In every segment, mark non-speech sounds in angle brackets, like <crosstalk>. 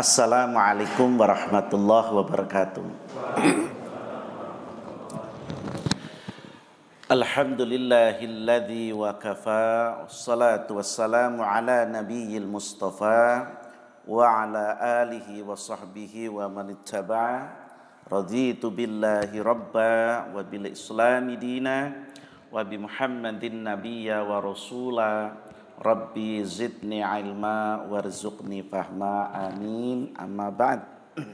Assalamualaikum warahmatullahi wabarakatuh. Alhamdulillahilladzi wa kafa Salatu wassalamu ala nabiyil mustafa Wa ala alihi wa sahbihi wa man ittaba'a Raditu billahi rabba wa bil islami dina Wa bi muhammadin nabiyya wa rasula Rabbi zidni ilma warzuqni fahma amin amma ba'd <clears throat>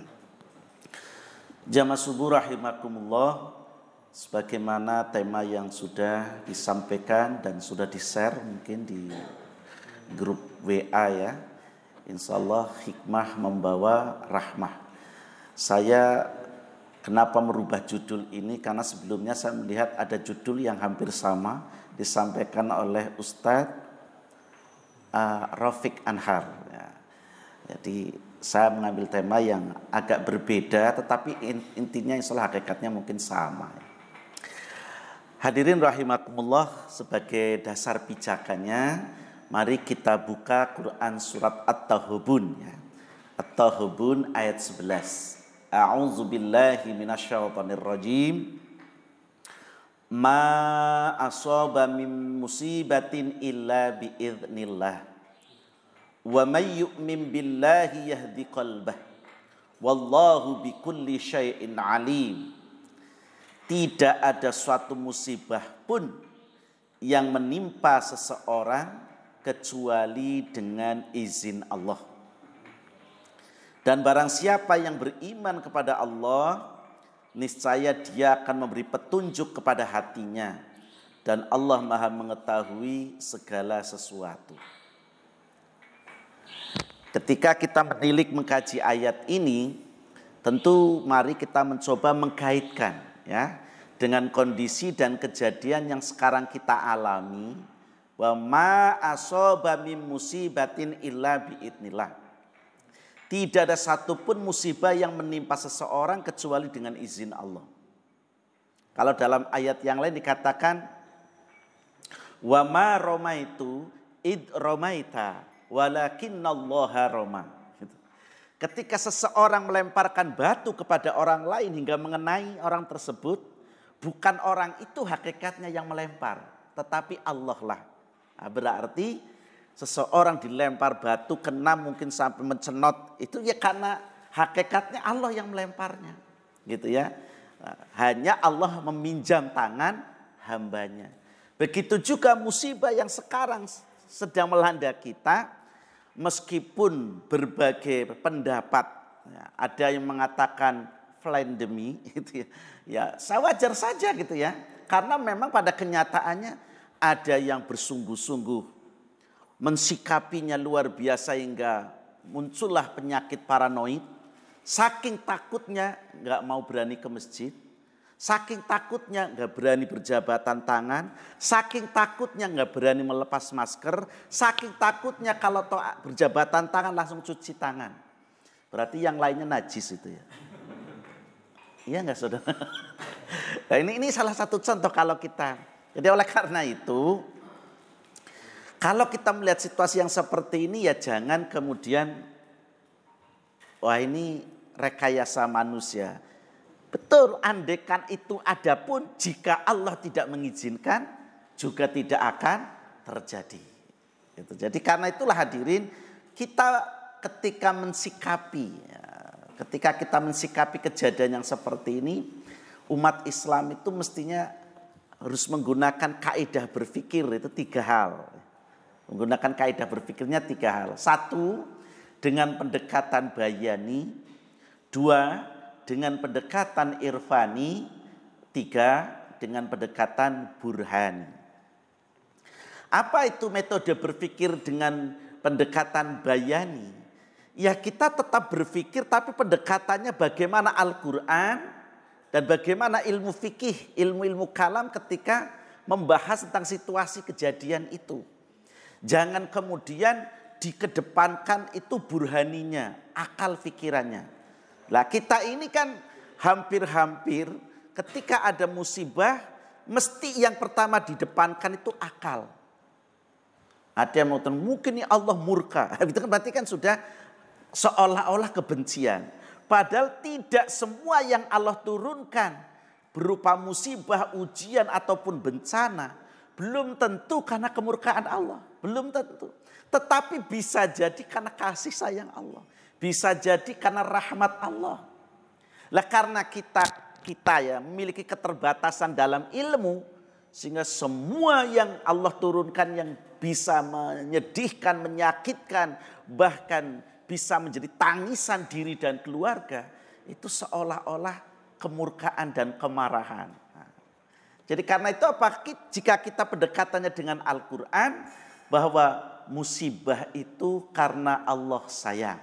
Jamaah subuh rahimakumullah sebagaimana tema yang sudah disampaikan dan sudah di-share mungkin di grup WA ya. Insya Allah hikmah membawa rahmah. Saya kenapa merubah judul ini karena sebelumnya saya melihat ada judul yang hampir sama disampaikan oleh Ustadz uh, Rafiq Anhar. Ya. Jadi saya mengambil tema yang agak berbeda tetapi intinya insya Allah hakikatnya mungkin sama. Ya. Hadirin rahimakumullah sebagai dasar pijakannya mari kita buka Quran surat At-Tahubun ya. At-Tahubun ayat 11. A'udzu billahi minasyaitonir rajim. Ma asaba min musibatin illa biiznillah. Wa may yu'min billahi yahdi qalbah. Wallahu bikulli syai'in alim tidak ada suatu musibah pun yang menimpa seseorang kecuali dengan izin Allah. Dan barang siapa yang beriman kepada Allah, niscaya dia akan memberi petunjuk kepada hatinya dan Allah Maha mengetahui segala sesuatu. Ketika kita menilik mengkaji ayat ini, tentu mari kita mencoba mengkaitkan ya dengan kondisi dan kejadian yang sekarang kita alami wa ma musibatin illa biidnillah. Tidak ada satupun musibah yang menimpa seseorang kecuali dengan izin Allah. Kalau dalam ayat yang lain dikatakan wa ma romaitu id romaita walakinallaha roma. Ketika seseorang melemparkan batu kepada orang lain hingga mengenai orang tersebut, bukan orang itu hakikatnya yang melempar, tetapi Allah lah. Nah, berarti seseorang dilempar batu kena mungkin sampai mencenot itu ya karena hakikatnya Allah yang melemparnya, gitu ya. Hanya Allah meminjam tangan hambanya. Begitu juga musibah yang sekarang sedang melanda kita, meskipun berbagai pendapat ya, ada yang mengatakan pandemi <laughs> itu ya, ya saya wajar saja gitu ya karena memang pada kenyataannya ada yang bersungguh-sungguh mensikapinya luar biasa hingga muncullah penyakit paranoid saking takutnya nggak mau berani ke masjid Saking takutnya nggak berani berjabatan tangan, saking takutnya nggak berani melepas masker, saking takutnya kalau toa berjabatan tangan langsung cuci tangan. Berarti yang lainnya najis itu ya. Iya nggak saudara? <laughs> Nah ini ini salah satu contoh kalau kita. Jadi oleh karena itu, kalau kita melihat situasi yang seperti ini ya jangan kemudian wah ini rekayasa manusia Betul, andekan itu ada pun jika Allah tidak mengizinkan juga tidak akan terjadi. Gitu. Jadi karena itulah hadirin kita ketika mensikapi, ya, ketika kita mensikapi kejadian yang seperti ini, umat Islam itu mestinya harus menggunakan kaidah berpikir itu tiga hal. Menggunakan kaidah berpikirnya tiga hal. Satu, dengan pendekatan bayani. Dua, dengan pendekatan irfani, tiga dengan pendekatan burhani. Apa itu metode berpikir dengan pendekatan bayani? Ya kita tetap berpikir tapi pendekatannya bagaimana Al-Quran dan bagaimana ilmu fikih, ilmu-ilmu kalam ketika membahas tentang situasi kejadian itu. Jangan kemudian dikedepankan itu burhaninya, akal pikirannya. Lah kita ini kan hampir-hampir ketika ada musibah mesti yang pertama didepankan itu akal. Ada yang mau mungkin ini Allah murka. <laughs> Itu kan berarti kan sudah seolah-olah kebencian. Padahal tidak semua yang Allah turunkan berupa musibah, ujian ataupun bencana belum tentu karena kemurkaan Allah, belum tentu. Tetapi bisa jadi karena kasih sayang Allah, bisa jadi karena rahmat Allah. Lah karena kita kita ya memiliki keterbatasan dalam ilmu sehingga semua yang Allah turunkan yang bisa menyedihkan, menyakitkan, bahkan bisa menjadi tangisan diri dan keluarga, itu seolah-olah kemurkaan dan kemarahan. Nah, jadi karena itu apa? Jika kita pendekatannya dengan Al-Quran, bahwa musibah itu karena Allah sayang.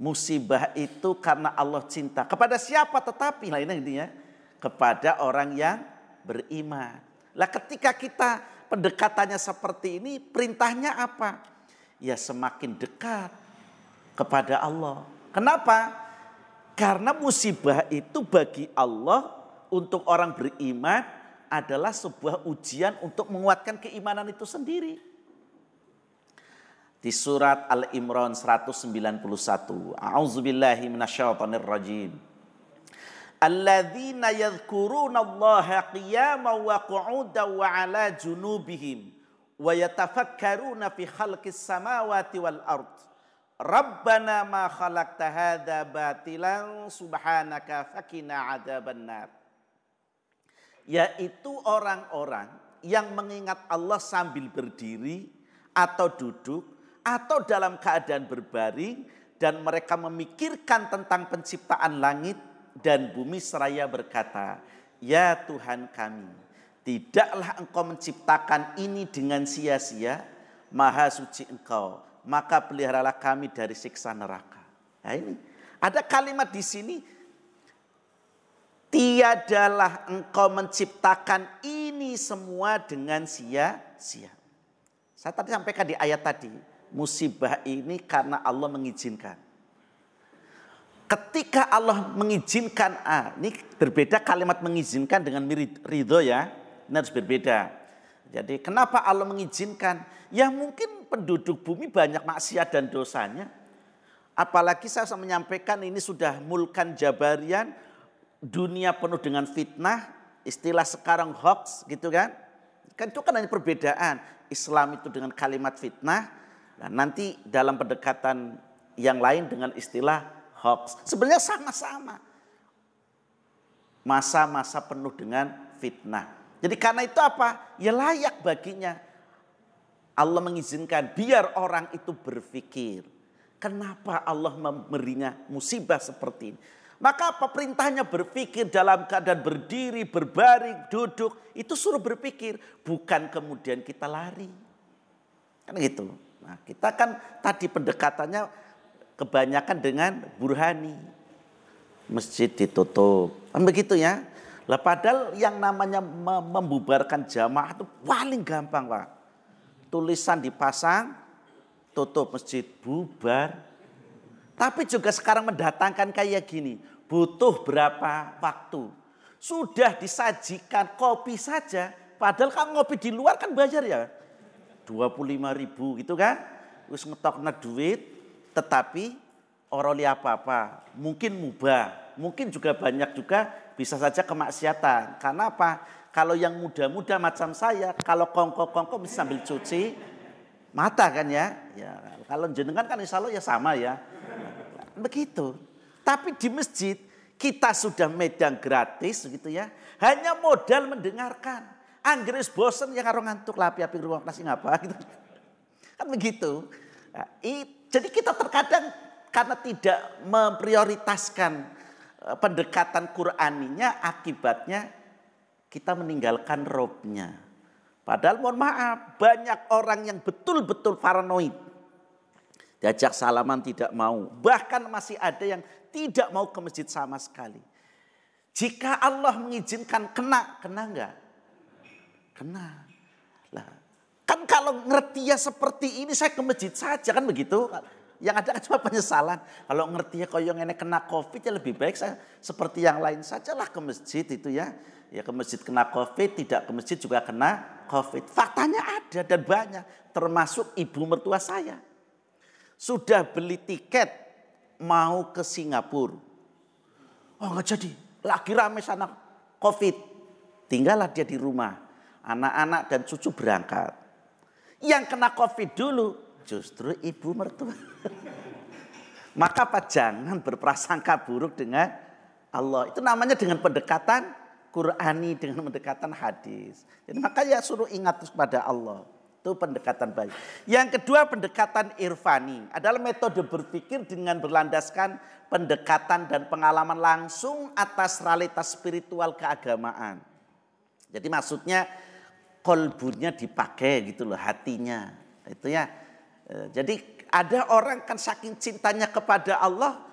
Musibah itu karena Allah cinta. Kepada siapa tetapi, lah ini ya, kepada orang yang beriman. Lah ketika kita pendekatannya seperti ini, perintahnya apa? Ya semakin dekat kepada Allah. Kenapa? Karena musibah itu bagi Allah untuk orang beriman adalah sebuah ujian untuk menguatkan keimanan itu sendiri. Di surat Al-Imran 191. A'udzubillahi minasyaitonir rajim. Alladzina yadhkuruna Allah qiyaman wa qu'udan wa ala junubihim wa yatafakkaruna fi khalqis samawati wal ardh Rabbana ma khalaqta hadza batilan subhanaka fakina adzabannar. Yaitu orang-orang yang mengingat Allah sambil berdiri atau duduk atau dalam keadaan berbaring dan mereka memikirkan tentang penciptaan langit dan bumi seraya berkata, "Ya Tuhan kami, tidaklah Engkau menciptakan ini dengan sia-sia, Maha suci Engkau." maka peliharalah kami dari siksa neraka. Nah ini ada kalimat di sini tiadalah engkau menciptakan ini semua dengan sia-sia. Saya tadi sampaikan di ayat tadi, musibah ini karena Allah mengizinkan. Ketika Allah mengizinkan, ah, ini berbeda kalimat mengizinkan dengan ridho ya, ini harus berbeda. Jadi kenapa Allah mengizinkan? Ya mungkin penduduk bumi banyak maksiat dan dosanya. Apalagi saya menyampaikan ini sudah mulkan jabarian, dunia penuh dengan fitnah, istilah sekarang hoax gitu kan. Kan itu kan hanya perbedaan. Islam itu dengan kalimat fitnah, nah nanti dalam pendekatan yang lain dengan istilah hoax. Sebenarnya sama-sama. Masa-masa penuh dengan fitnah. Jadi karena itu apa? Ya layak baginya Allah mengizinkan biar orang itu berpikir. Kenapa Allah memberinya musibah seperti ini? Maka apa perintahnya berpikir dalam keadaan berdiri, berbaring, duduk. Itu suruh berpikir. Bukan kemudian kita lari. Kan gitu. Nah kita kan tadi pendekatannya kebanyakan dengan burhani. Masjid ditutup. Kan begitu ya. Lah padahal yang namanya membubarkan jamaah itu paling gampang Pak tulisan dipasang, tutup masjid, bubar. Tapi juga sekarang mendatangkan kayak gini, butuh berapa waktu. Sudah disajikan kopi saja, padahal kan ngopi di luar kan bayar ya. 25 ribu gitu kan. Terus ngetoknya duit, tetapi orang lihat apa-apa. Mungkin mubah, mungkin juga banyak juga bisa saja kemaksiatan. Karena apa? Kalau yang muda-muda macam saya, kalau kongko-kongko bisa sambil cuci mata kan ya. Ya, kalau jenengan kan insya Allah ya sama ya. Begitu. Tapi di masjid kita sudah medan gratis gitu ya. Hanya modal mendengarkan. Anggris bosen yang karo ngantuk lah api-api ruang kelas ngapa <laughs> gitu. Kan begitu. Nah, jadi kita terkadang karena tidak memprioritaskan eh, pendekatan Quraninya akibatnya kita meninggalkan robnya. Padahal mohon maaf, banyak orang yang betul-betul paranoid. Diajak salaman tidak mau. Bahkan masih ada yang tidak mau ke masjid sama sekali. Jika Allah mengizinkan kena, kena enggak? Kena. Lah, kan kalau ngerti ya seperti ini saya ke masjid saja kan begitu. Yang ada kan cuma penyesalan. Kalau ngerti ya yang ini kena covid ya lebih baik saya seperti yang lain sajalah ke masjid itu ya ya ke masjid kena covid, tidak ke masjid juga kena covid. Faktanya ada dan banyak, termasuk ibu mertua saya. Sudah beli tiket mau ke Singapura. Oh nggak jadi, lagi rame sana COVID. Tinggallah dia di rumah. Anak-anak dan cucu berangkat. Yang kena COVID dulu justru ibu mertua. <laughs> Maka apa? Jangan berprasangka buruk dengan Allah. Itu namanya dengan pendekatan Qurani, dengan pendekatan hadis. Jadi makanya suruh ingat kepada Allah. Itu pendekatan baik. Yang kedua pendekatan irfani adalah metode berpikir dengan berlandaskan pendekatan dan pengalaman langsung atas realitas spiritual keagamaan. Jadi maksudnya kolbunya dipakai gitu loh hatinya. Itu ya. E, jadi ada orang kan saking cintanya kepada Allah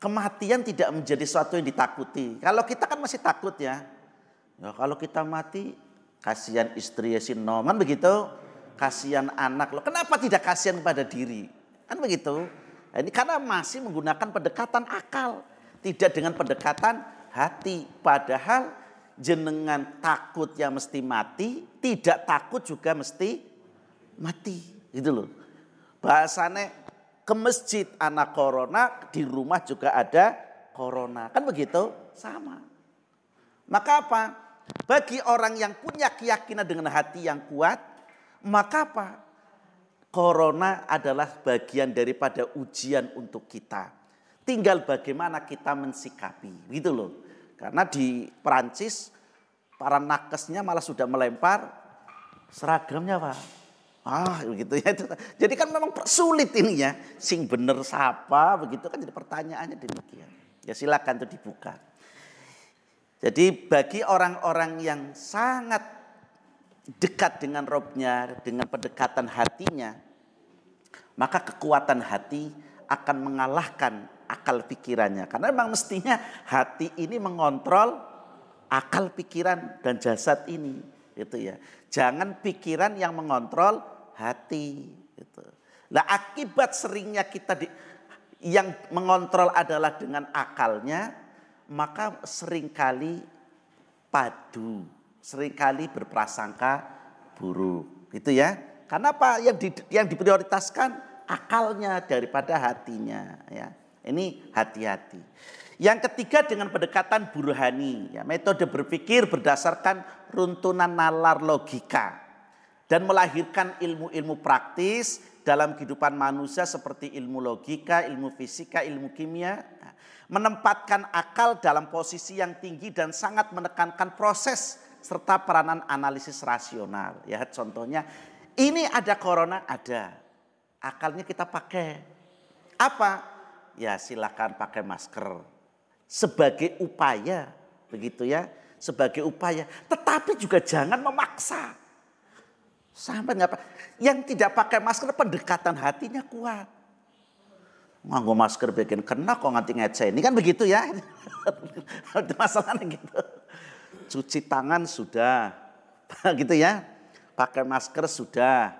kematian tidak menjadi sesuatu yang ditakuti. Kalau kita kan masih takut ya. Ya kalau kita mati kasihan istri Yasin Noman begitu, kasihan anak lo. Kenapa tidak kasihan pada diri? Kan begitu. Nah, ini karena masih menggunakan pendekatan akal, tidak dengan pendekatan hati. Padahal jenengan takut yang mesti mati, tidak takut juga mesti mati. Gitu loh. Bahasanya ke masjid anak corona, di rumah juga ada corona. Kan begitu? Sama. Maka apa? Bagi orang yang punya keyakinan dengan hati yang kuat, maka apa? Corona adalah bagian daripada ujian untuk kita. Tinggal bagaimana kita mensikapi, gitu loh. Karena di Perancis para nakesnya malah sudah melempar seragamnya pak. Ah begitu ya. <laughs> Jadi kan memang sulit ini ya. Sing bener siapa begitu kan jadi pertanyaannya demikian. Ya silakan itu dibuka. Jadi bagi orang-orang yang sangat dekat dengan robnya, dengan pendekatan hatinya, maka kekuatan hati akan mengalahkan akal pikirannya. Karena memang mestinya hati ini mengontrol akal pikiran dan jasad ini. Gitu ya. Jangan pikiran yang mengontrol hati. Gitu. Nah akibat seringnya kita di, yang mengontrol adalah dengan akalnya, maka sering kali padu, sering kali berprasangka buruk, gitu ya. Karena apa? Yang di, yang diprioritaskan akalnya daripada hatinya, ya. Ini hati-hati. Yang ketiga dengan pendekatan burhani, ya, metode berpikir berdasarkan runtunan nalar logika dan melahirkan ilmu-ilmu praktis dalam kehidupan manusia seperti ilmu logika, ilmu fisika, ilmu kimia menempatkan akal dalam posisi yang tinggi dan sangat menekankan proses serta peranan analisis rasional. Ya, contohnya ini ada corona, ada. Akalnya kita pakai. Apa? Ya, silakan pakai masker sebagai upaya, begitu ya, sebagai upaya. Tetapi juga jangan memaksa. Sampai nggak yang tidak pakai masker pendekatan hatinya kuat nganggo masker bikin kena kok nganti ngece ini kan begitu ya. Masalahnya gitu. Cuci tangan sudah. <laughs> Gitu ya. Pakai masker sudah.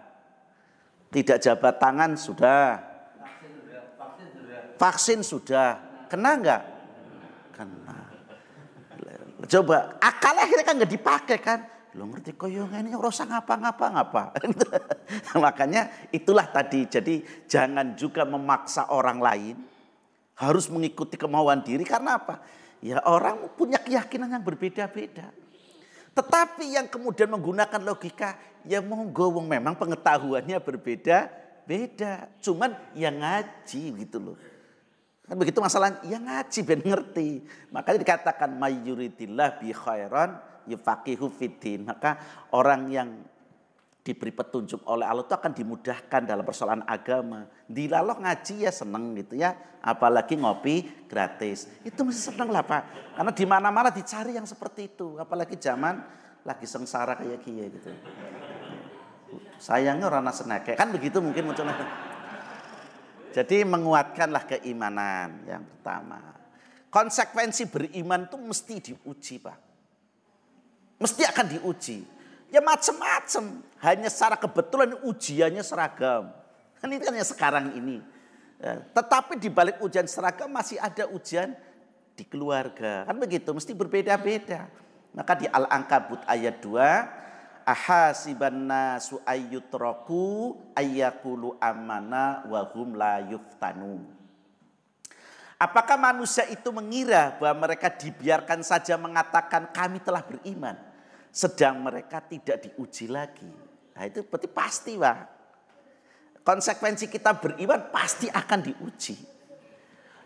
Tidak jabat tangan sudah. Vaksin sudah. Kena nggak? Kena. Coba akalnya akhirnya kan nggak dipakai kan lo ngerti koyong ini rasa ngapa-ngapa ngapa. <laughs> Makanya itulah tadi. Jadi jangan juga memaksa orang lain harus mengikuti kemauan diri karena apa? Ya orang punya keyakinan yang berbeda-beda. Tetapi yang kemudian menggunakan logika, ya monggo memang pengetahuannya berbeda-beda. Cuman yang ngaji gitu loh. Kan begitu masalah, ya ngaji ben ngerti. Makanya dikatakan mayuritillah bi khairan yufaqihu fiddin. Maka orang yang diberi petunjuk oleh Allah itu akan dimudahkan dalam persoalan agama. Dilaloh ngaji ya seneng gitu ya. Apalagi ngopi gratis. Itu mesti seneng lah Pak. Karena di mana-mana dicari yang seperti itu. Apalagi zaman lagi sengsara kayak gini gitu. Sayangnya orang senake. Kan begitu mungkin munculnya. Jadi menguatkanlah keimanan yang pertama. Konsekuensi beriman itu mesti diuji Pak. Mesti akan diuji. Ya macam-macam. Hanya secara kebetulan ujiannya seragam. Kan ini kan yang sekarang ini. Ya, tetapi di balik ujian seragam masih ada ujian di keluarga. Kan begitu, mesti berbeda-beda. Maka di Al-Ankabut ayat 2, ahasiban nasu ayyutraku ayyakulu amana wa hum la. Apakah manusia itu mengira bahwa mereka dibiarkan saja mengatakan kami telah beriman. Sedang mereka tidak diuji lagi. Nah itu berarti pasti Pak. Konsekuensi kita beriman pasti akan diuji.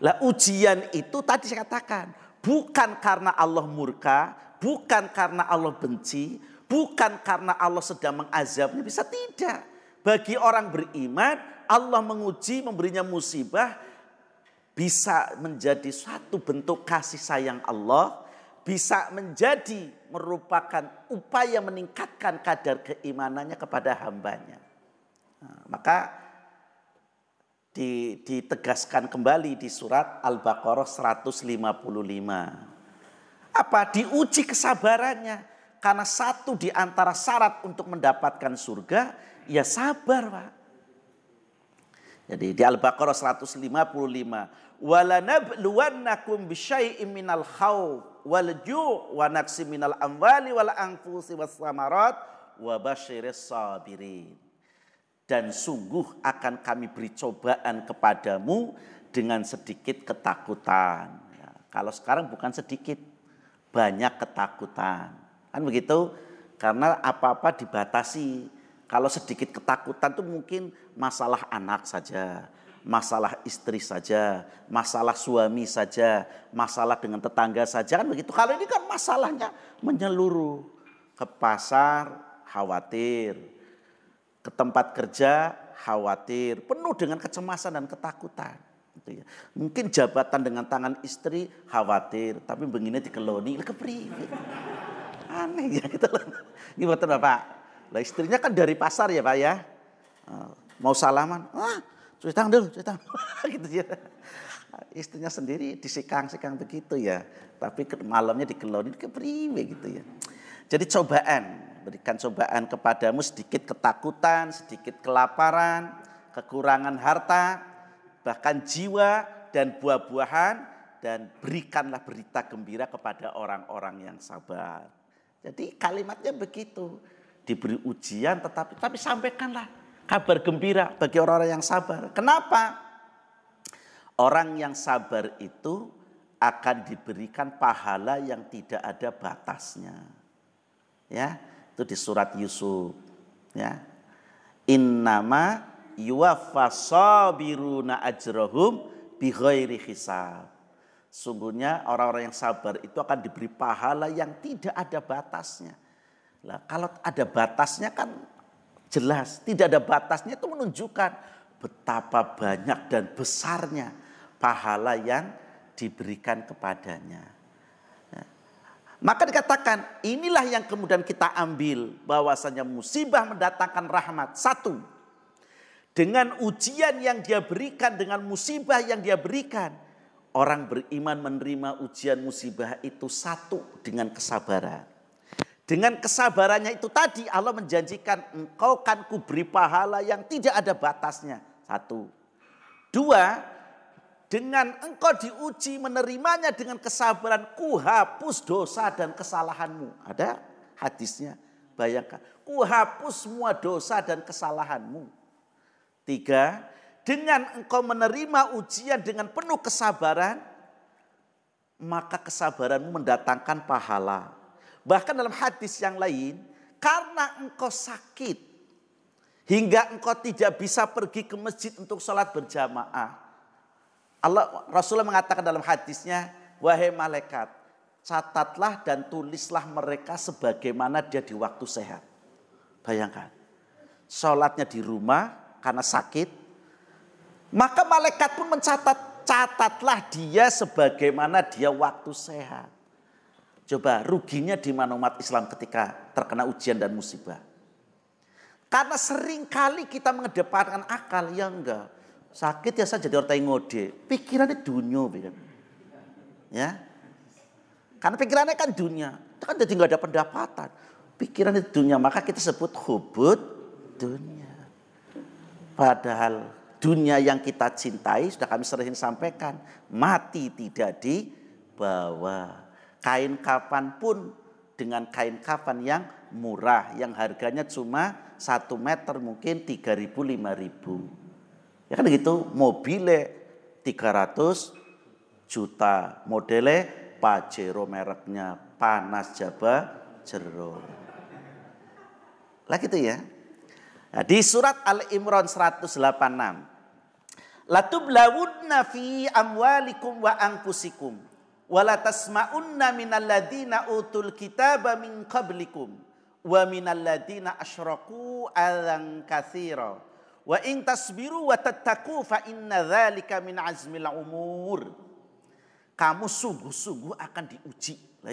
Lah ujian itu tadi saya katakan. Bukan karena Allah murka. Bukan karena Allah benci. Bukan karena Allah sedang mengazabnya. Bisa tidak. Bagi orang beriman Allah menguji memberinya musibah bisa menjadi suatu bentuk kasih sayang Allah, bisa menjadi merupakan upaya meningkatkan kadar keimanannya kepada hambanya. Nah, maka ditegaskan kembali di surat Al-Baqarah 155. Apa? Diuji kesabarannya. Karena satu di antara syarat untuk mendapatkan surga, ya sabar Pak. Jadi di Al-Baqarah 155, walanabluwannakum bisyai'im minal khawf wal ju' wa naqsi minal amwali wal anfusi was samarat wa basyiris sabirin. Dan sungguh akan kami beri cobaan kepadamu dengan sedikit ketakutan. Ya, kalau sekarang bukan sedikit, banyak ketakutan. Kan begitu? Karena apa-apa dibatasi kalau sedikit ketakutan itu mungkin masalah anak saja, masalah istri saja, masalah suami saja, masalah dengan tetangga saja kan begitu. Kalau ini kan masalahnya menyeluruh ke pasar khawatir, ke tempat kerja khawatir, penuh dengan kecemasan dan ketakutan. Gitu ya. Mungkin jabatan dengan tangan istri khawatir, tapi begini dikeloni, kepri. Aneh ya gitu loh. Gimana Bapak? Lah istrinya kan dari pasar ya Pak ya. Ah, mau salaman, ah cuci tangan dulu, cuci tangan. <laughs> gitu ya. Istrinya sendiri disikang-sikang begitu ya. Tapi malamnya dikelonin ke priwe gitu ya. Jadi cobaan, berikan cobaan kepadamu sedikit ketakutan, sedikit kelaparan, kekurangan harta, bahkan jiwa dan buah-buahan dan berikanlah berita gembira kepada orang-orang yang sabar. Jadi kalimatnya begitu diberi ujian tetapi tapi sampaikanlah kabar gembira bagi orang-orang yang sabar. Kenapa? Orang yang sabar itu akan diberikan pahala yang tidak ada batasnya. Ya, itu di surat Yusuf. Ya. Innama yuwaffasabiruna ajrahum bighairi hisab. Sungguhnya orang-orang yang sabar itu akan diberi pahala yang tidak ada batasnya lah, kalau ada batasnya kan jelas, tidak ada batasnya itu menunjukkan betapa banyak dan besarnya pahala yang diberikan kepadanya. Ya. Maka dikatakan inilah yang kemudian kita ambil bahwasanya musibah mendatangkan rahmat. Satu, dengan ujian yang dia berikan, dengan musibah yang dia berikan, orang beriman menerima ujian musibah itu satu dengan kesabaran. Dengan kesabarannya itu tadi Allah menjanjikan engkau kan kuberi pahala yang tidak ada batasnya. Satu. Dua, dengan engkau diuji menerimanya dengan kesabaran ku hapus dosa dan kesalahanmu. Ada hadisnya. Bayangkan, ku hapus semua dosa dan kesalahanmu. Tiga, dengan engkau menerima ujian dengan penuh kesabaran, maka kesabaranmu mendatangkan pahala. Bahkan dalam hadis yang lain, karena engkau sakit, hingga engkau tidak bisa pergi ke masjid untuk sholat berjamaah. Allah Rasulullah mengatakan dalam hadisnya, wahai malaikat, catatlah dan tulislah mereka sebagaimana dia di waktu sehat. Bayangkan, sholatnya di rumah karena sakit, maka malaikat pun mencatat, catatlah dia sebagaimana dia waktu sehat. Coba ruginya di mana umat Islam ketika terkena ujian dan musibah. Karena sering kali kita mengedepankan akal, ya enggak. Sakit ya saja jadi orang ngode. Pikirannya dunia. Ya. Karena pikirannya kan dunia. Kan jadi nggak ada pendapatan. Pikiran itu dunia. Maka kita sebut hubut dunia. Padahal dunia yang kita cintai sudah kami sering sampaikan. Mati tidak dibawa kain kafan pun dengan kain kafan yang murah yang harganya cuma satu meter mungkin tiga ribu lima ribu. Ya kan gitu? Mobilnya 300 juta modelnya Pajero mereknya panas jaba jero lah gitu ya. Nah, di surat Al Imran 186 Latublawunna fi amwalikum wa anfusikum wala tasma'unna minal ladina utul kitaba min qablikum wa minal ladina asyraku alang katsira wa in tasbiru wa tattaku fa inna dzalika min azmil umur. Kamu sungguh-sungguh akan diuji.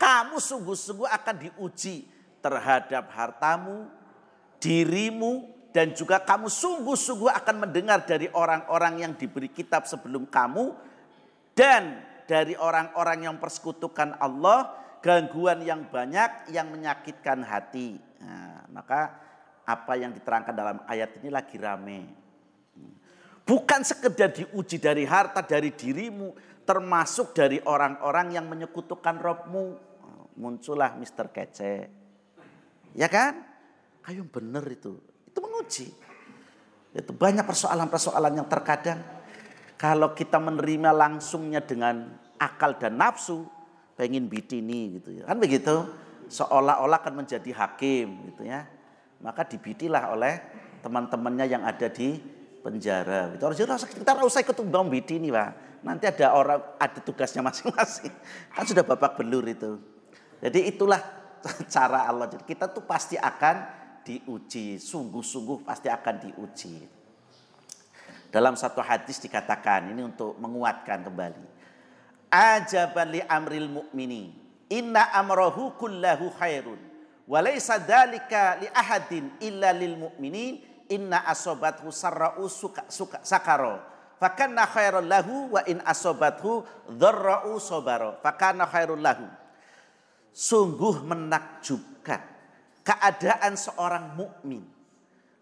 Kamu sungguh-sungguh akan diuji terhadap hartamu dirimu dan juga kamu sungguh-sungguh akan mendengar dari orang-orang yang diberi kitab sebelum kamu dan dari orang-orang yang persekutukan Allah gangguan yang banyak yang menyakitkan hati. Nah, maka apa yang diterangkan dalam ayat ini lagi rame. Bukan sekedar diuji dari harta, dari dirimu, termasuk dari orang-orang yang menyekutukan Robmu. Muncullah Mr. Kece. Ya kan? Ayo bener itu itu menguji. Itu banyak persoalan-persoalan yang terkadang kalau kita menerima langsungnya dengan akal dan nafsu, pengen bitini gitu ya. Kan begitu? Seolah-olah akan menjadi hakim gitu ya. Maka dibitilah oleh teman-temannya yang ada di penjara. Itu harus kita harus ikut bom bitini, Pak. Nanti ada orang ada tugasnya masing-masing. <laughs> Kan sudah babak belur itu. Jadi itulah <laughs> cara Allah. Jadi kita tuh pasti akan diuji, sungguh-sungguh pasti akan diuji. Dalam satu hadis dikatakan ini untuk menguatkan kembali. Ajaban li amril mu'mini. Inna amrohu kullahu khairun. Walaysa dhalika li ahadin illa lil mu'minin. Inna asobathu sarra'u suka, suka, sakaro. Fakanna khairul lahu wa in asobathu dharra'u sobaro. Fakanna khairul lahu. Sungguh menakjubkan keadaan seorang mukmin.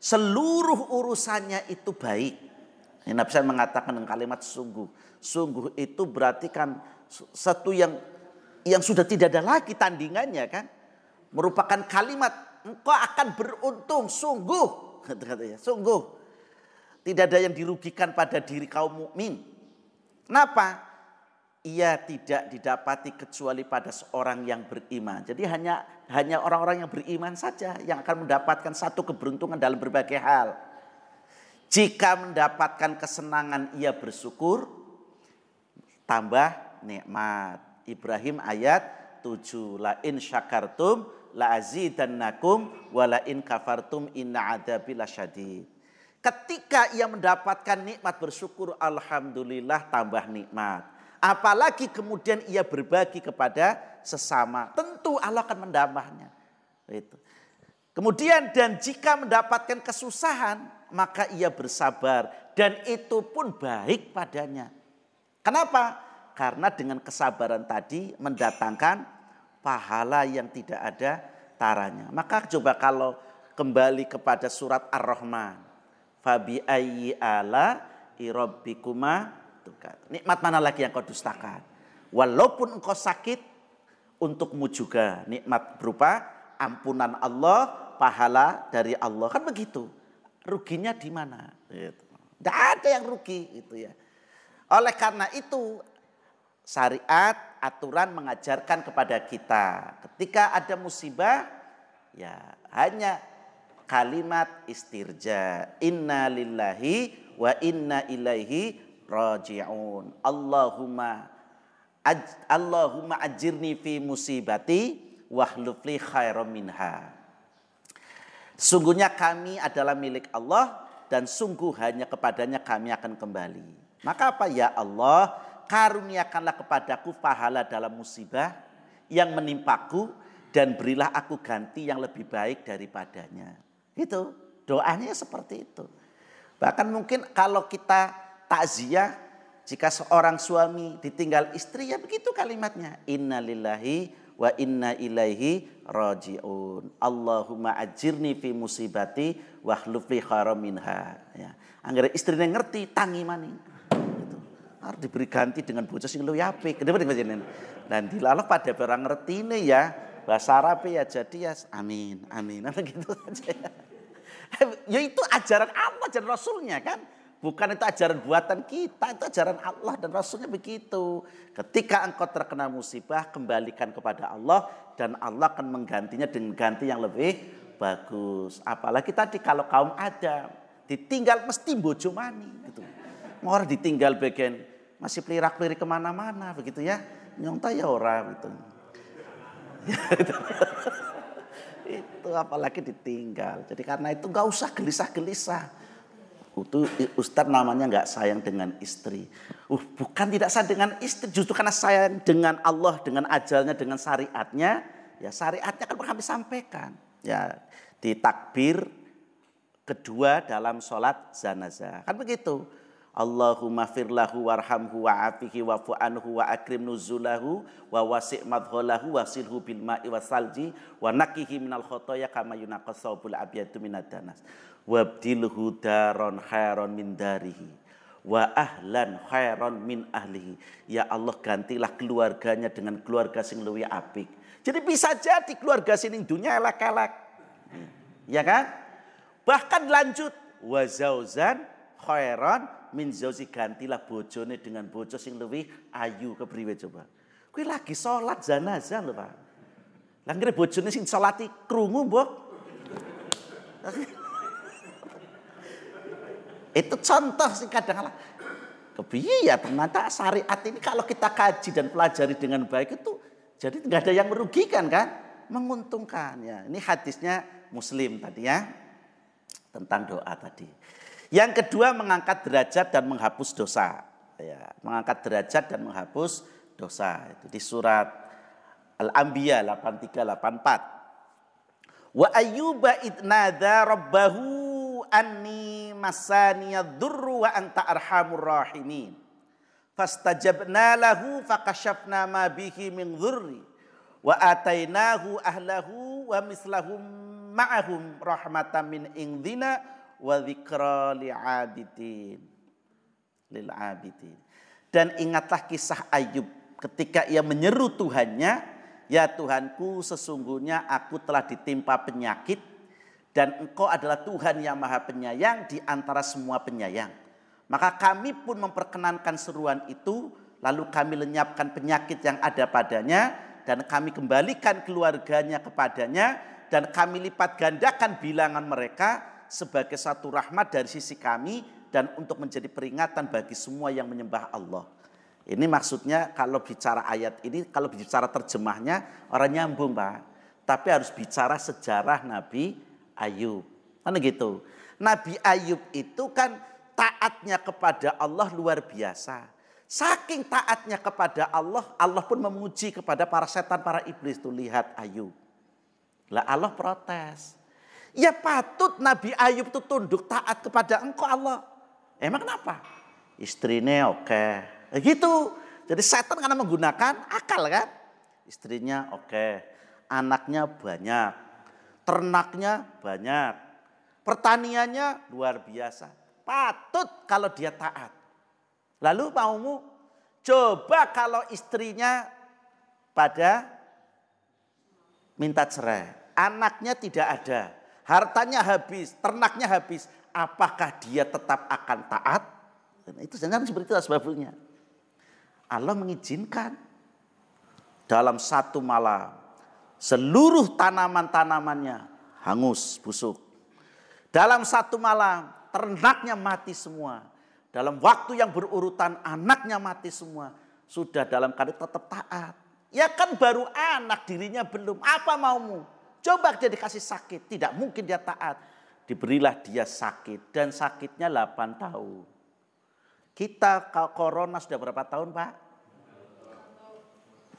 Seluruh urusannya itu baik. Nabi saya mengatakan dengan kalimat sungguh. Sungguh itu berarti kan satu yang yang sudah tidak ada lagi tandingannya kan. Merupakan kalimat engkau akan beruntung sungguh. <laughs> Katanya, sungguh. Tidak ada yang dirugikan pada diri kaum mukmin. Kenapa? ia tidak didapati kecuali pada seorang yang beriman. Jadi hanya hanya orang-orang yang beriman saja yang akan mendapatkan satu keberuntungan dalam berbagai hal. Jika mendapatkan kesenangan ia bersyukur, tambah nikmat. Ibrahim ayat 7. La in syakartum la azidannakum wa la in kafartum inna adabi lasyadid. Ketika ia mendapatkan nikmat bersyukur, alhamdulillah tambah nikmat Apalagi kemudian ia berbagi kepada sesama. Tentu Allah akan mendambahnya. Itu. Kemudian dan jika mendapatkan kesusahan, maka ia bersabar. Dan itu pun baik padanya. Kenapa? Karena dengan kesabaran tadi mendatangkan pahala yang tidak ada taranya. Maka coba kalau kembali kepada surat Ar-Rahman. Fabi ayyi ala irabbikuma tukar. Nikmat mana lagi yang kau dustakan? Walaupun engkau sakit, untukmu juga nikmat berupa ampunan Allah, pahala dari Allah. Kan begitu. Ruginya di mana? Gitu. Tidak ada yang rugi itu ya. Oleh karena itu syariat aturan mengajarkan kepada kita ketika ada musibah ya hanya kalimat istirja inna lillahi wa inna ilaihi raji'un. Allahumma aj, Allahumma ajirni fi musibati wahlufli khairam minha. Sungguhnya kami adalah milik Allah dan sungguh hanya kepadanya kami akan kembali. Maka apa ya Allah, karuniakanlah kepadaku pahala dalam musibah yang menimpaku dan berilah aku ganti yang lebih baik daripadanya. Itu doanya seperti itu. Bahkan mungkin kalau kita takziah jika seorang suami ditinggal istri ya begitu kalimatnya. Innalillahi wa inna ilaihi rajiun. Allahumma ajirni fi musibati wa hlufli minha. Ya. Angger istrinya ngerti tangi maning. Itu. Harus diberi ganti dengan bocah sing luwih apik. Kenapa dengan? Dan dilalok pada barang ngerti ini ya bahasa Arab ya jadi ya amin, amin. <laughs> Apa gitu saja ya. ya itu ajaran Allah dan Rasulnya kan. Bukan itu ajaran buatan kita, itu ajaran Allah dan Rasulnya begitu. Ketika engkau terkena musibah, kembalikan kepada Allah dan Allah akan menggantinya dengan ganti yang lebih bagus. Apalagi tadi kalau kaum Adam ditinggal mesti bojo mani gitu. Orang ditinggal bagian masih pelirak-pelirik ke mana-mana begitu ya. Nyongta ya orang gitu. <laughs> itu apalagi ditinggal. Jadi karena itu nggak usah gelisah-gelisah itu Ustadz namanya nggak sayang dengan istri. Uh, bukan tidak sayang dengan istri, justru karena sayang dengan Allah, dengan ajalnya, dengan syariatnya. Ya syariatnya kan kami sampaikan. Ya di takbir kedua dalam sholat zanazah. Kan begitu. Allahumma firlahu warhamhu wa afihi wa fu'anhu wa akrim nuzulahu wa wasi' madholahu wa silhu bil wa salji wa nakihi minal khotoya kama yunaqas sawbul abiyadu minad danas wabdilhu daron khairon min darihi wa ahlan khairon min ahlihi ya Allah gantilah keluarganya dengan keluarga sing luwih apik jadi bisa jadi keluarga sini dunia elek-elek ya kan bahkan lanjut wa zauzan khairon min zauzi gantilah bojone dengan bojo sing lebih ayu kepriwe coba. Kuwi lagi sholat jenazah lho, Pak. Lah bojone sing salati krungu, Mbok. Itu contoh sih kadang-kadang. Ya ternyata syariat ini kalau kita kaji dan pelajari dengan baik itu jadi nggak ada yang merugikan kan? Menguntungkan ya. Ini hadisnya Muslim tadi ya. Tentang doa tadi. Yang kedua mengangkat derajat dan menghapus dosa. Ya, mengangkat derajat dan menghapus dosa. Itu di surat Al-Anbiya 8384. Wa ayyuba idnada rabbahu anni wa anta arhamur rahimin. Fastajabna lahu fakashafna ma bihi min dhurri wa atainahu ahlahu wa mislahum ma'ahum rahmatan min indina wa. Dan ingatlah kisah Ayub ketika ia menyeru Tuhannya, ya Tuhanku sesungguhnya aku telah ditimpa penyakit dan engkau adalah Tuhan yang maha penyayang di antara semua penyayang. Maka kami pun memperkenankan seruan itu, lalu kami lenyapkan penyakit yang ada padanya, dan kami kembalikan keluarganya kepadanya, dan kami lipat gandakan bilangan mereka, sebagai satu rahmat dari sisi kami dan untuk menjadi peringatan bagi semua yang menyembah Allah. Ini maksudnya kalau bicara ayat ini, kalau bicara terjemahnya orang nyambung Pak. Tapi harus bicara sejarah Nabi Ayub. Kan gitu. Nabi Ayub itu kan taatnya kepada Allah luar biasa. Saking taatnya kepada Allah, Allah pun memuji kepada para setan, para iblis. Tuh lihat Ayub. Lah Allah protes. Ya patut Nabi Ayub itu tunduk taat kepada engkau Allah. Emang kenapa? Istrinya oke. Okay. Ya gitu. Jadi setan karena menggunakan akal kan. Istrinya oke. Okay. Anaknya banyak. Ternaknya banyak. Pertaniannya luar biasa. Patut kalau dia taat. Lalu maumu coba kalau istrinya pada minta cerai. Anaknya tidak ada hartanya habis, ternaknya habis, apakah dia tetap akan taat? Dan itu jangan seperti itu sebabnya. Allah mengizinkan dalam satu malam seluruh tanaman-tanamannya hangus, busuk. Dalam satu malam ternaknya mati semua. Dalam waktu yang berurutan anaknya mati semua. Sudah dalam keadaan tetap taat. Ya kan baru anak dirinya belum. Apa maumu? Coba dia dikasih sakit, tidak mungkin dia taat. Diberilah dia sakit dan sakitnya 8 tahun. Kita kalau corona sudah berapa tahun Pak?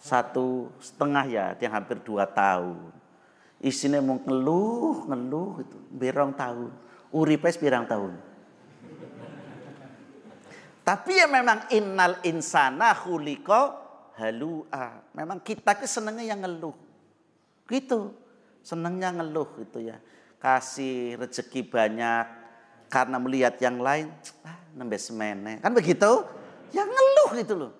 Satu setengah ya, yang hampir dua tahun. Isinya mau ngeluh, ngeluh itu, berong tahun. Uripes birang tahun. Tapi ya memang innal insana khuliko halua. Memang kita ke senengnya yang ngeluh. Gitu. Senangnya ngeluh gitu ya. Kasih rezeki banyak karena melihat yang lain, ah, nembes semene. Kan begitu? Ya ngeluh gitu loh.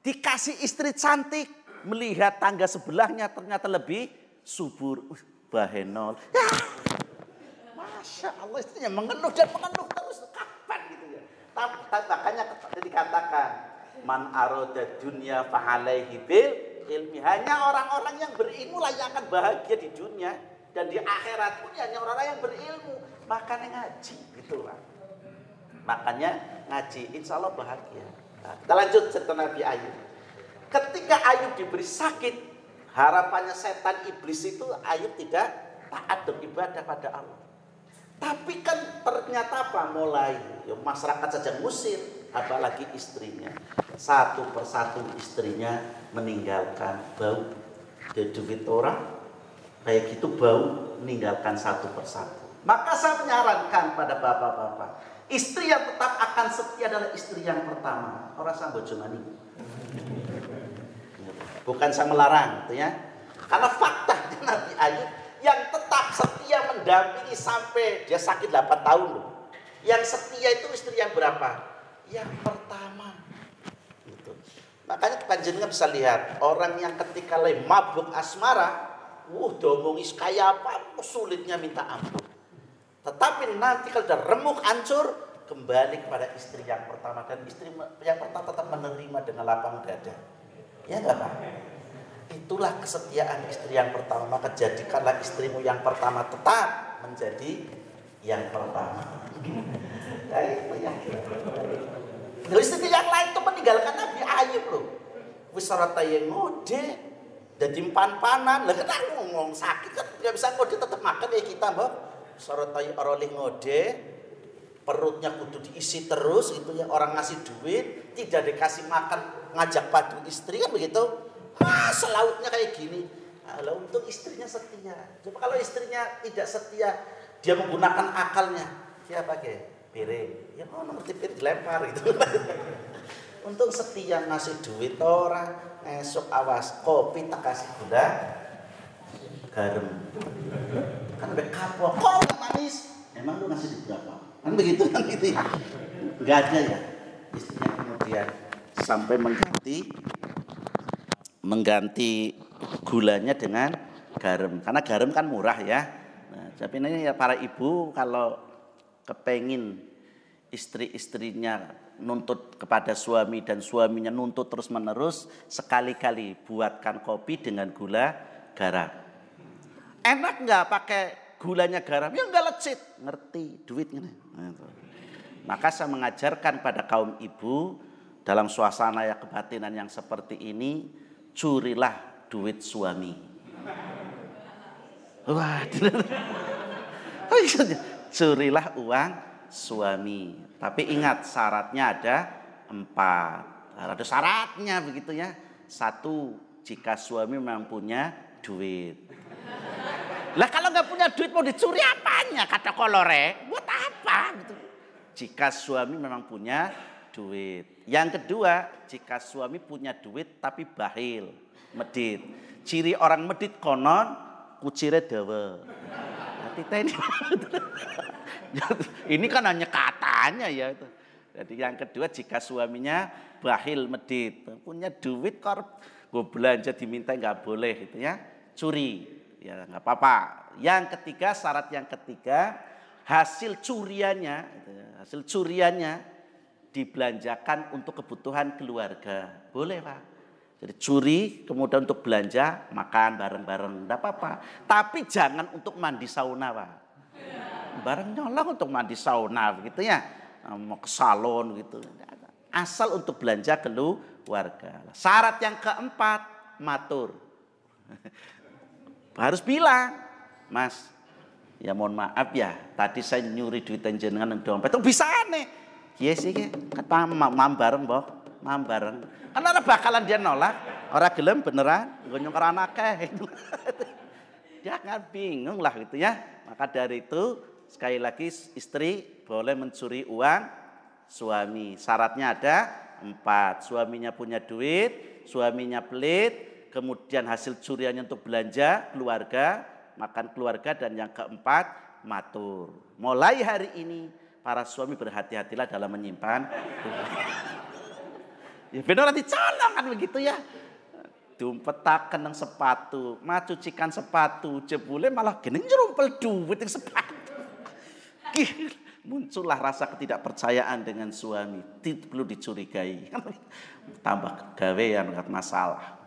Dikasih istri cantik, melihat tangga sebelahnya ternyata lebih subur. Uh, bahenol. Ya. Masya Allah istrinya mengeluh dan mengeluh terus. Kapan gitu ya. Makanya dikatakan. Man aroda dunia fa'alaihi bil ilmi. Hanya orang-orang yang berilmu lah yang akan bahagia di dunia. Dan di akhirat pun hanya orang-orang yang berilmu. Makanya ngaji gitu lah. Makanya ngaji insya Allah bahagia. Kita lanjut cerita Nabi Ayub. Ketika Ayub diberi sakit, harapannya setan iblis itu Ayub tidak taat beribadah pada Allah. Tapi kan ternyata apa? Mulai ya masyarakat saja musir, apalagi istrinya. Satu persatu istrinya meninggalkan bau. Dia duit orang, kayak gitu bau meninggalkan satu persatu. Maka saya menyarankan pada bapak-bapak, istri yang tetap akan setia adalah istri yang pertama. Orang sambo mani. Bukan saya melarang, gitu ya. Karena fakta Nabi Ayub yang tetap setia mendampingi sampai dia sakit 8 tahun loh. Yang setia itu istri yang berapa? Yang pertama. Gitu. Makanya panjenengan bisa lihat orang yang ketika lagi mabuk asmara, wuh domongis kayak apa sulitnya minta ampun. Tetapi nanti kalau sudah remuk hancur, kembali kepada istri yang pertama dan istri yang pertama tetap menerima dengan lapang dada. Ya enggak Pak? Itulah kesetiaan istri yang pertama. Maka jadikanlah istrimu yang pertama tetap menjadi yang pertama. Ya itu yang istri yang lain itu meninggalkan Nabi Ayub loh. Wisarata yang ngode, jadi pan-panan. Lah kita ngomong sakit kan nggak bisa ngode tetap makan ya kita, Mbak sorotai orolih ngode perutnya kudu diisi terus itu yang orang ngasih duit tidak dikasih makan ngajak padu istri kan begitu? Ah selautnya kayak gini. Nah, untuk istrinya setia. Coba kalau istrinya tidak setia dia menggunakan akalnya. Dia pakai piring. Ya mau ngerti piring dilempar gitu. <laughs> Untuk setia ngasih duit orang esok awas kopi tak kasih gula garam udah kapok. Kok manis? Emang lu ngasih di berapa kan begitu kan itu ya nggak ada ya? Istrinya kemudian sampai mengganti mengganti gulanya dengan garam. Karena garam kan murah ya. Nah, tapi ini ya para ibu kalau kepengin istri-istrinya nuntut kepada suami dan suaminya nuntut terus menerus sekali-kali buatkan kopi dengan gula garam Enak nggak pakai gulanya garam? Ya nggak lecit, ngerti duitnya. Nah, Maka saya mengajarkan pada kaum ibu dalam suasana ya kebatinan yang seperti ini, curilah duit suami. Wah, curilah uang suami. Tapi ingat syaratnya ada empat. Ada syaratnya begitu ya. Satu, jika suami memang punya duit. Lah kalau nggak punya duit mau dicuri apanya kata kolore? Buat apa gitu. Jika suami memang punya duit. Yang kedua, jika suami punya duit tapi bahil, medit. Ciri orang medit konon kucire dawa. Ini. <laughs> ini kan hanya katanya ya itu. Jadi yang kedua jika suaminya bahil medit, punya duit kor gue belanja diminta nggak boleh itu ya, curi ya nggak apa-apa. Yang ketiga syarat yang ketiga hasil curiannya gitu ya, hasil curiannya dibelanjakan untuk kebutuhan keluarga. Boleh Pak. Jadi curi kemudian untuk belanja makan bareng-bareng tidak apa-apa. Tapi jangan untuk mandi sauna Pak. Bareng nyolong untuk mandi sauna begitu ya. Mau ke salon gitu. Asal untuk belanja keluarga. Syarat yang keempat matur. Harus bilang, Mas, ya mohon maaf ya, tadi saya nyuri duit jenengan yang dompet. Itu bisa aneh. Iya sih, kata mam bareng, boh, mam bareng. Kan orang bakalan dia nolak, orang gelem beneran, gue nyongkar anaknya. <laughs> Jangan bingung lah gitu ya. Maka dari itu sekali lagi istri boleh mencuri uang suami. Syaratnya ada empat. Suaminya punya duit, suaminya pelit, kemudian hasil curiannya untuk belanja keluarga, makan keluarga dan yang keempat matur. Mulai hari ini para suami berhati-hatilah dalam menyimpan. ya benar nanti colong kan begitu ya. diumpetaken nang sepatu, macucikan sepatu, jebule malah gini nyerumpel duit yang sepatu. Muncullah rasa ketidakpercayaan dengan suami, tidak perlu dicurigai. Tambah gawean masalah.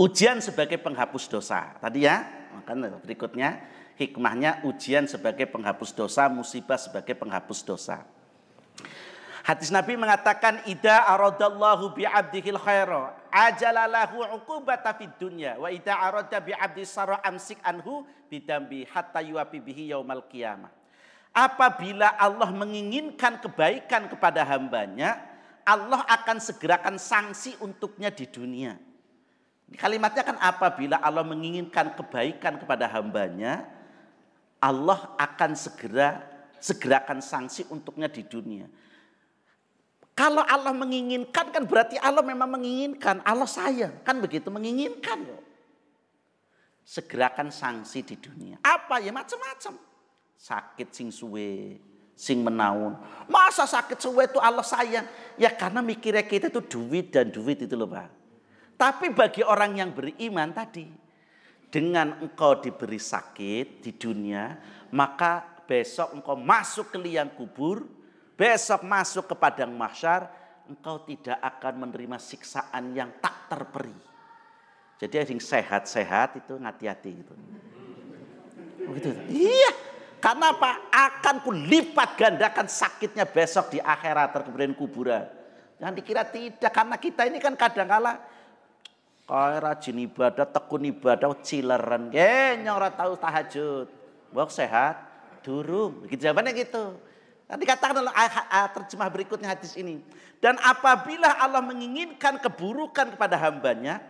Ujian sebagai penghapus dosa. Tadi ya, makanya berikutnya hikmahnya ujian sebagai penghapus dosa, musibah sebagai penghapus dosa. Hadis Nabi mengatakan ida aradallahu bi 'abdihil khaira ajalalahu 'uqubata fid dunya wa ida arada bi 'abdi sarra amsik anhu bidambi hatta yuapi bihi yaumal qiyamah. Apabila Allah menginginkan kebaikan kepada hambanya, Allah akan segerakan sanksi untuknya di dunia. Kalimatnya kan apabila Allah menginginkan kebaikan kepada hambanya, Allah akan segera segerakan sanksi untuknya di dunia. Kalau Allah menginginkan kan berarti Allah memang menginginkan. Allah sayang. Kan begitu menginginkan. Segerakan sanksi di dunia. Apa ya macam-macam. Sakit sing suwe. Sing menaun. Masa sakit suwe itu Allah sayang. Ya karena mikirnya kita itu duit dan duit itu loh Pak. Tapi bagi orang yang beriman tadi. Dengan engkau diberi sakit di dunia. Maka besok engkau masuk ke liang kubur besok masuk ke padang mahsyar, engkau tidak akan menerima siksaan yang tak terperi. Jadi yang sehat-sehat itu hati-hati gitu. Begitu. Iya. Karena apa? Akan kulipat gandakan sakitnya besok di akhirat terkemudian kuburan. Jangan dikira tidak karena kita ini kan kadang kala kaya rajin ibadah, tekun ibadah, cileran. Ya, ora tahu tahajud. Bok sehat, durung. Begitu jawabannya gitu. Nanti katakan terjemah berikutnya hadis ini. Dan apabila Allah menginginkan keburukan kepada hambanya,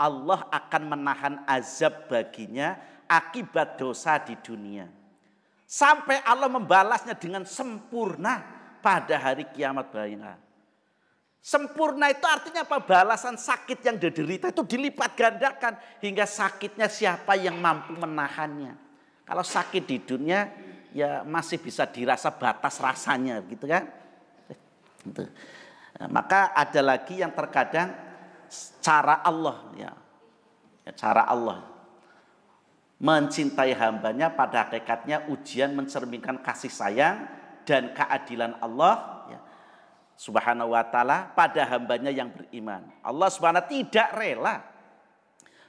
Allah akan menahan azab baginya akibat dosa di dunia. Sampai Allah membalasnya dengan sempurna pada hari kiamat bayina. Sempurna itu artinya apa? Balasan sakit yang diderita itu dilipat gandakan hingga sakitnya siapa yang mampu menahannya. Kalau sakit di dunia ya masih bisa dirasa batas rasanya gitu kan. Gitu. Nah, maka ada lagi yang terkadang cara Allah ya. ya cara Allah mencintai hambanya pada hakikatnya ujian mencerminkan kasih sayang dan keadilan Allah. Subhanahu wa taala pada hambanya yang beriman. Allah Subhanahu tidak rela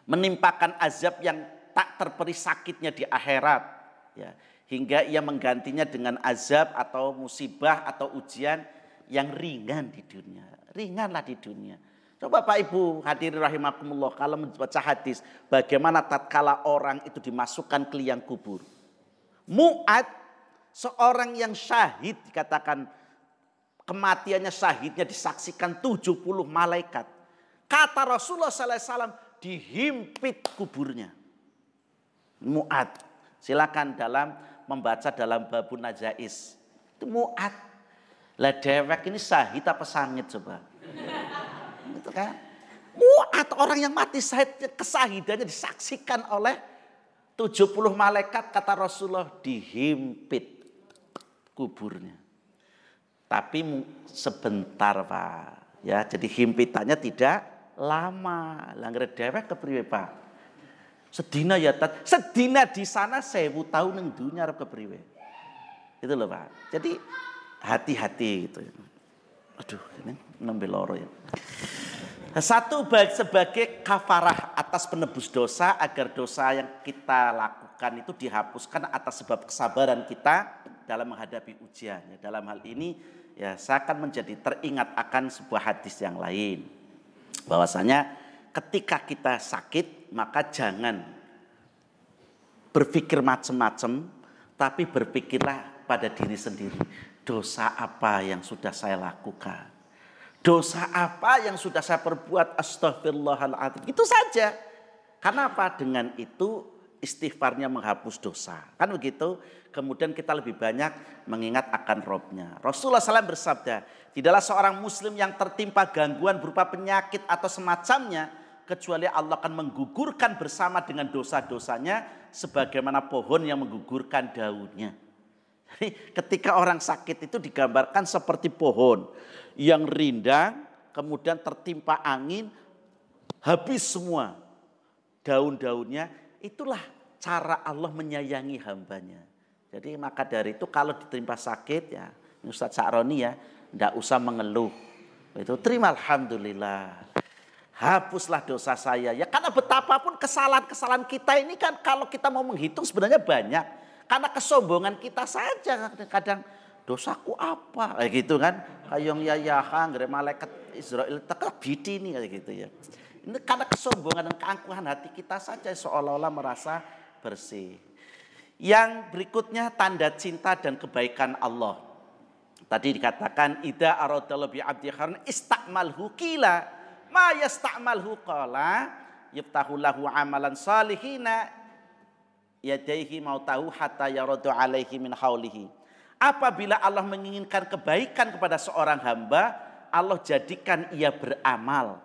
menimpakan azab yang tak terperi sakitnya di akhirat ya hingga ia menggantinya dengan azab atau musibah atau ujian yang ringan di dunia. Ringanlah di dunia. Coba Pak Ibu hadirin rahimakumullah kalau membaca hadis bagaimana tatkala orang itu dimasukkan ke liang kubur. Mu'ad seorang yang syahid dikatakan kematiannya syahidnya disaksikan 70 malaikat. Kata Rasulullah SAW dihimpit kuburnya. Mu'ad. Silakan dalam membaca dalam babun najais. Itu muat. Lah dewek ini sahid apa sangit coba? <laughs> Itu kan? Muat orang yang mati sahid kesahidannya disaksikan oleh 70 malaikat kata Rasulullah dihimpit kuburnya. Tapi sebentar Pak. Ya, jadi himpitannya tidak lama. Langgar dewek kepriwe Pak? Sedina ya tat, sedina di sana sewu tahun yang dunia arep kepriwe. Itu loh Pak. Jadi hati-hati gitu. Aduh, ini nembe loro ya. Satu sebagai kafarah atas penebus dosa agar dosa yang kita lakukan itu dihapuskan atas sebab kesabaran kita dalam menghadapi ujian. Dalam hal ini ya saya akan menjadi teringat akan sebuah hadis yang lain. Bahwasanya ketika kita sakit maka jangan berpikir macam-macam tapi berpikirlah pada diri sendiri. Dosa apa yang sudah saya lakukan? Dosa apa yang sudah saya perbuat? Astagfirullahaladzim itu saja. Karena apa? Dengan itu istighfarnya menghapus dosa. Kan begitu? Kemudian kita lebih banyak mengingat akan robnya. Rasulullah SAW bersabda tidaklah seorang muslim yang tertimpa gangguan berupa penyakit atau semacamnya kecuali Allah akan menggugurkan bersama dengan dosa-dosanya sebagaimana pohon yang menggugurkan daunnya. Jadi ketika orang sakit itu digambarkan seperti pohon yang rindang, kemudian tertimpa angin, habis semua daun-daunnya, itulah cara Allah menyayangi hambanya. Jadi maka dari itu kalau diterima sakit ya, Ustadz Sa'roni ya, tidak usah mengeluh. Itu terima Alhamdulillah. Hapuslah dosa saya. Ya karena betapapun kesalahan-kesalahan kita ini kan kalau kita mau menghitung sebenarnya banyak. Karena kesombongan kita saja kadang dosaku apa kayak gitu kan kayong yayahan gere malaikat Israel tekak bidi ini kayak gitu ya ini karena kesombongan dan keangkuhan hati kita saja seolah-olah merasa bersih. Yang berikutnya tanda cinta dan kebaikan Allah. Tadi dikatakan ida aradallahu bi abdi khairan istakmalhu kila ma yastakmalhu qala yaftahu lahu amalan salihina yadaihi mautahu hatta yaradu alaihi min haulihi. Apabila Allah menginginkan kebaikan kepada seorang hamba, Allah jadikan ia beramal.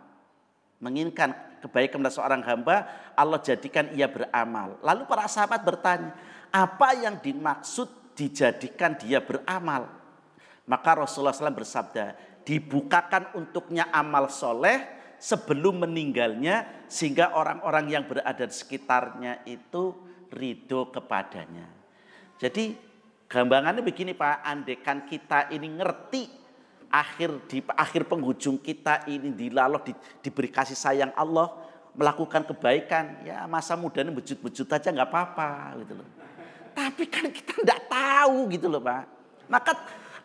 Menginginkan kebaikan kepada seorang hamba, Allah jadikan ia beramal. Lalu para sahabat bertanya, apa yang dimaksud dijadikan dia beramal? Maka Rasulullah SAW bersabda, dibukakan untuknya amal soleh sebelum meninggalnya sehingga orang-orang yang berada di sekitarnya itu ridho kepadanya. Jadi Gambangannya begini Pak, andekan kita ini ngerti akhir di akhir penghujung kita ini dilalah di, diberi kasih sayang Allah melakukan kebaikan. Ya masa muda ini bejut-bejut aja nggak apa-apa gitu loh. Tapi kan kita nggak tahu gitu loh pak. Maka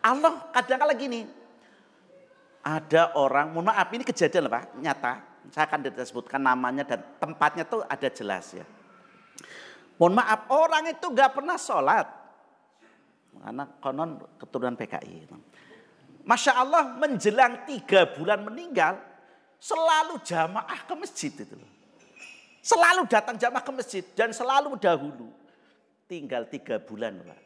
Allah kadang-kala gini ada orang mohon maaf ini kejadian loh pak nyata. Saya akan disebutkan namanya dan tempatnya tuh ada jelas ya. Mohon maaf orang itu nggak pernah sholat. Karena konon keturunan PKI. Masya Allah menjelang tiga bulan meninggal selalu jamaah ke masjid itu Selalu datang jamaah ke masjid dan selalu dahulu. Tinggal tiga bulan Pak.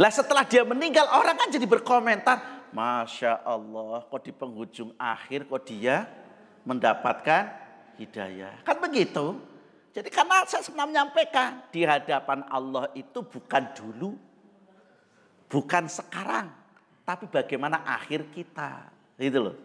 Lah setelah dia meninggal orang kan jadi berkomentar. Masya Allah kok di penghujung akhir kok dia mendapatkan hidayah. Kan begitu. Jadi karena saya sebenarnya menyampaikan di hadapan Allah itu bukan dulu Bukan sekarang, tapi bagaimana akhir kita. Gitu loh.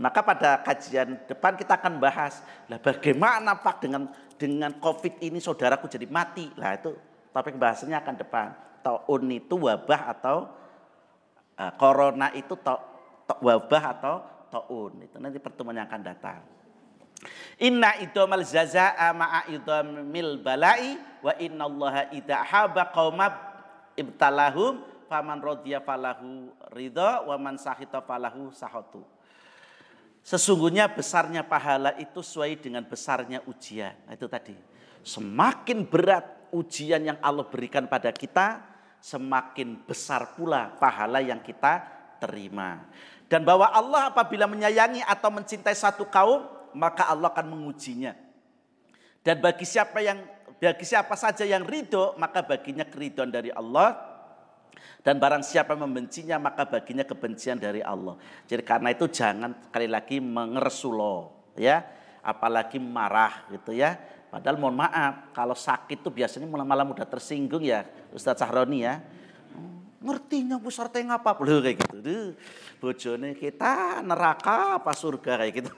Maka pada kajian depan kita akan bahas, lah bagaimana Pak dengan dengan Covid ini saudaraku jadi mati. Lah itu topik bahasanya akan depan. Taun itu wabah atau uh, corona itu to, to, wabah atau taun. Itu nanti pertemuan yang akan datang. Inna idomal zaza'a ma'a idomil balai wa inna allaha idha haba qawmab ibtalahum faman rodiya falahu ridho wa man sahita falahu sahotu. Sesungguhnya besarnya pahala itu sesuai dengan besarnya ujian. Nah, itu tadi. Semakin berat ujian yang Allah berikan pada kita, semakin besar pula pahala yang kita terima. Dan bahwa Allah apabila menyayangi atau mencintai satu kaum, maka Allah akan mengujinya. Dan bagi siapa yang bagi siapa saja yang ridho, maka baginya keridhaan dari Allah. Dan barang siapa membencinya, maka baginya kebencian dari Allah. Jadi karena itu jangan sekali lagi mengersulo, ya, apalagi marah gitu ya. Padahal mohon maaf, kalau sakit tuh biasanya malam-malam udah tersinggung ya, Ustadz Sahroni ya. Ngertinya besar teh apa Loh, kayak gitu. Duh, bojone kita neraka apa surga kayak gitu.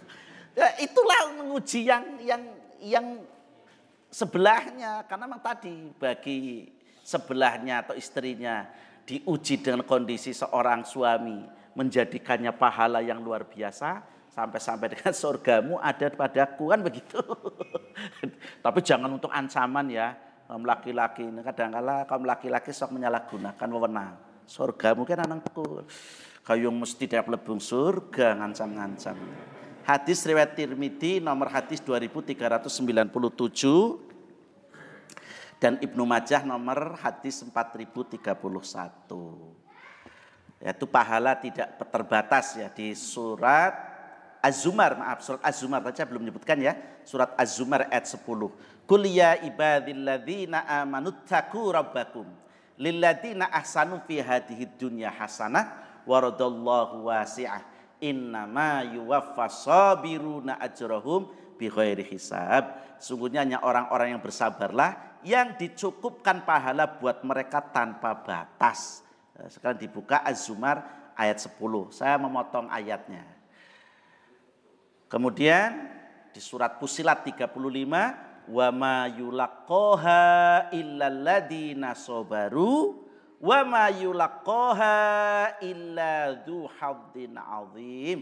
<laughs> ya itulah menguji yang yang yang sebelahnya karena memang tadi bagi sebelahnya atau istrinya diuji dengan kondisi seorang suami menjadikannya pahala yang luar biasa sampai-sampai dengan <laughs> surgamu ada padaku kan begitu. <laughs> Tapi jangan untuk ancaman ya kaum laki-laki ini kadang-kala kaum laki-laki sok menyalahgunakan wewenang. Surga mungkin anakku kayu mesti tiap lebung surga ngancam-ngancam. Hadis riwayat Tirmidzi nomor hadis 2397 dan Ibnu Majah nomor hadis 4031. Yaitu pahala tidak terbatas ya di surat Az-Zumar, maaf surat Az-Zumar saja belum menyebutkan ya. Surat Az-Zumar ayat 10. Qul ya ibadilladzina amanu taqu rabbakum lilladzina ahsanu fi hadhihi dunya hasanah waradallahu wasi'ah innama yuwaffas sabiruna ajrahum bighairi hisab. Sungguhnya hanya orang-orang yang bersabarlah yang dicukupkan pahala buat mereka tanpa batas. Eh, sekarang dibuka Az-Zumar ayat 10. Saya memotong ayatnya. Kemudian di surat Pusilat 35 wa ma yulaqqaha illalladzina sabaru wa ma yulaqqaha illa azim.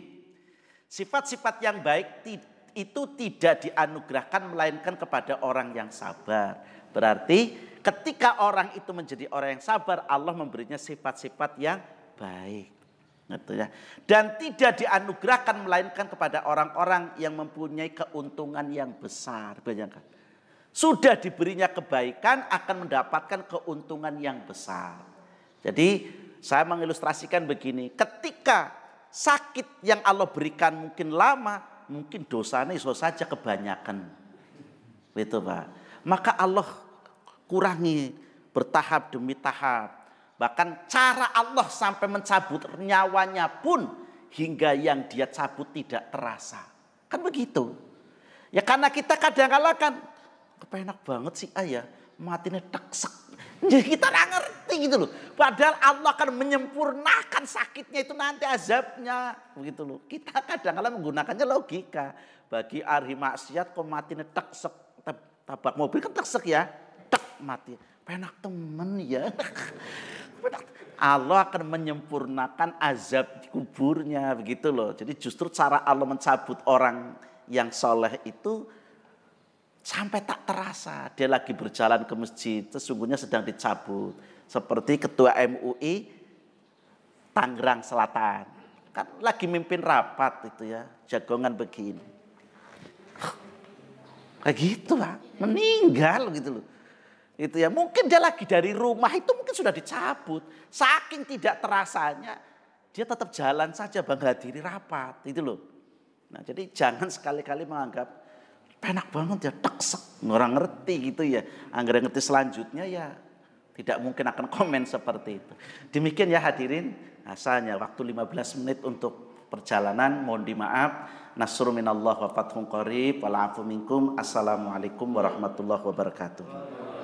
Sifat-sifat yang baik itu tidak dianugerahkan melainkan kepada orang yang sabar. Berarti ketika orang itu menjadi orang yang sabar, Allah memberinya sifat-sifat yang baik. Gitu ya. Dan tidak dianugerahkan melainkan kepada orang-orang yang mempunyai keuntungan yang besar. Bayangkan. Sudah diberinya kebaikan akan mendapatkan keuntungan yang besar. Jadi saya mengilustrasikan begini. Ketika sakit yang Allah berikan mungkin lama, mungkin dosanya iso saja kebanyakan. Itu Pak. Maka Allah kurangi bertahap demi tahap Bahkan cara Allah sampai mencabut nyawanya pun hingga yang dia cabut tidak terasa. Kan begitu. Ya karena kita kadang-kala kan kepenak banget sih ayah matinya teksek. Jadi kita nggak ngerti gitu loh. Padahal Allah akan menyempurnakan sakitnya itu nanti azabnya. Begitu loh. Kita kadang-kala menggunakannya logika. Bagi ahli maksiat kok matinya teksek. Tabak mobil kan teksek ya. Tek mati. Penak temen ya. <laughs> Allah akan menyempurnakan azab di kuburnya begitu loh. Jadi justru cara Allah mencabut orang yang soleh itu sampai tak terasa. Dia lagi berjalan ke masjid sesungguhnya sedang dicabut. Seperti ketua MUI Tangerang Selatan. Kan lagi mimpin rapat itu ya jagongan begini. Kayak gitu lah meninggal gitu loh itu ya mungkin dia lagi dari rumah itu mungkin sudah dicabut. Saking tidak terasanya dia tetap jalan saja menghadiri rapat itu loh. Nah jadi jangan sekali-kali menganggap enak banget ya teksek orang ngerti gitu ya. Anggaran ngerti selanjutnya ya tidak mungkin akan komen seperti itu. Demikian ya hadirin. Asalnya waktu 15 menit untuk perjalanan. Mohon dimaaf. Nasru minallah wa fathun qarib. Wa minkum. Assalamualaikum warahmatullahi wabarakatuh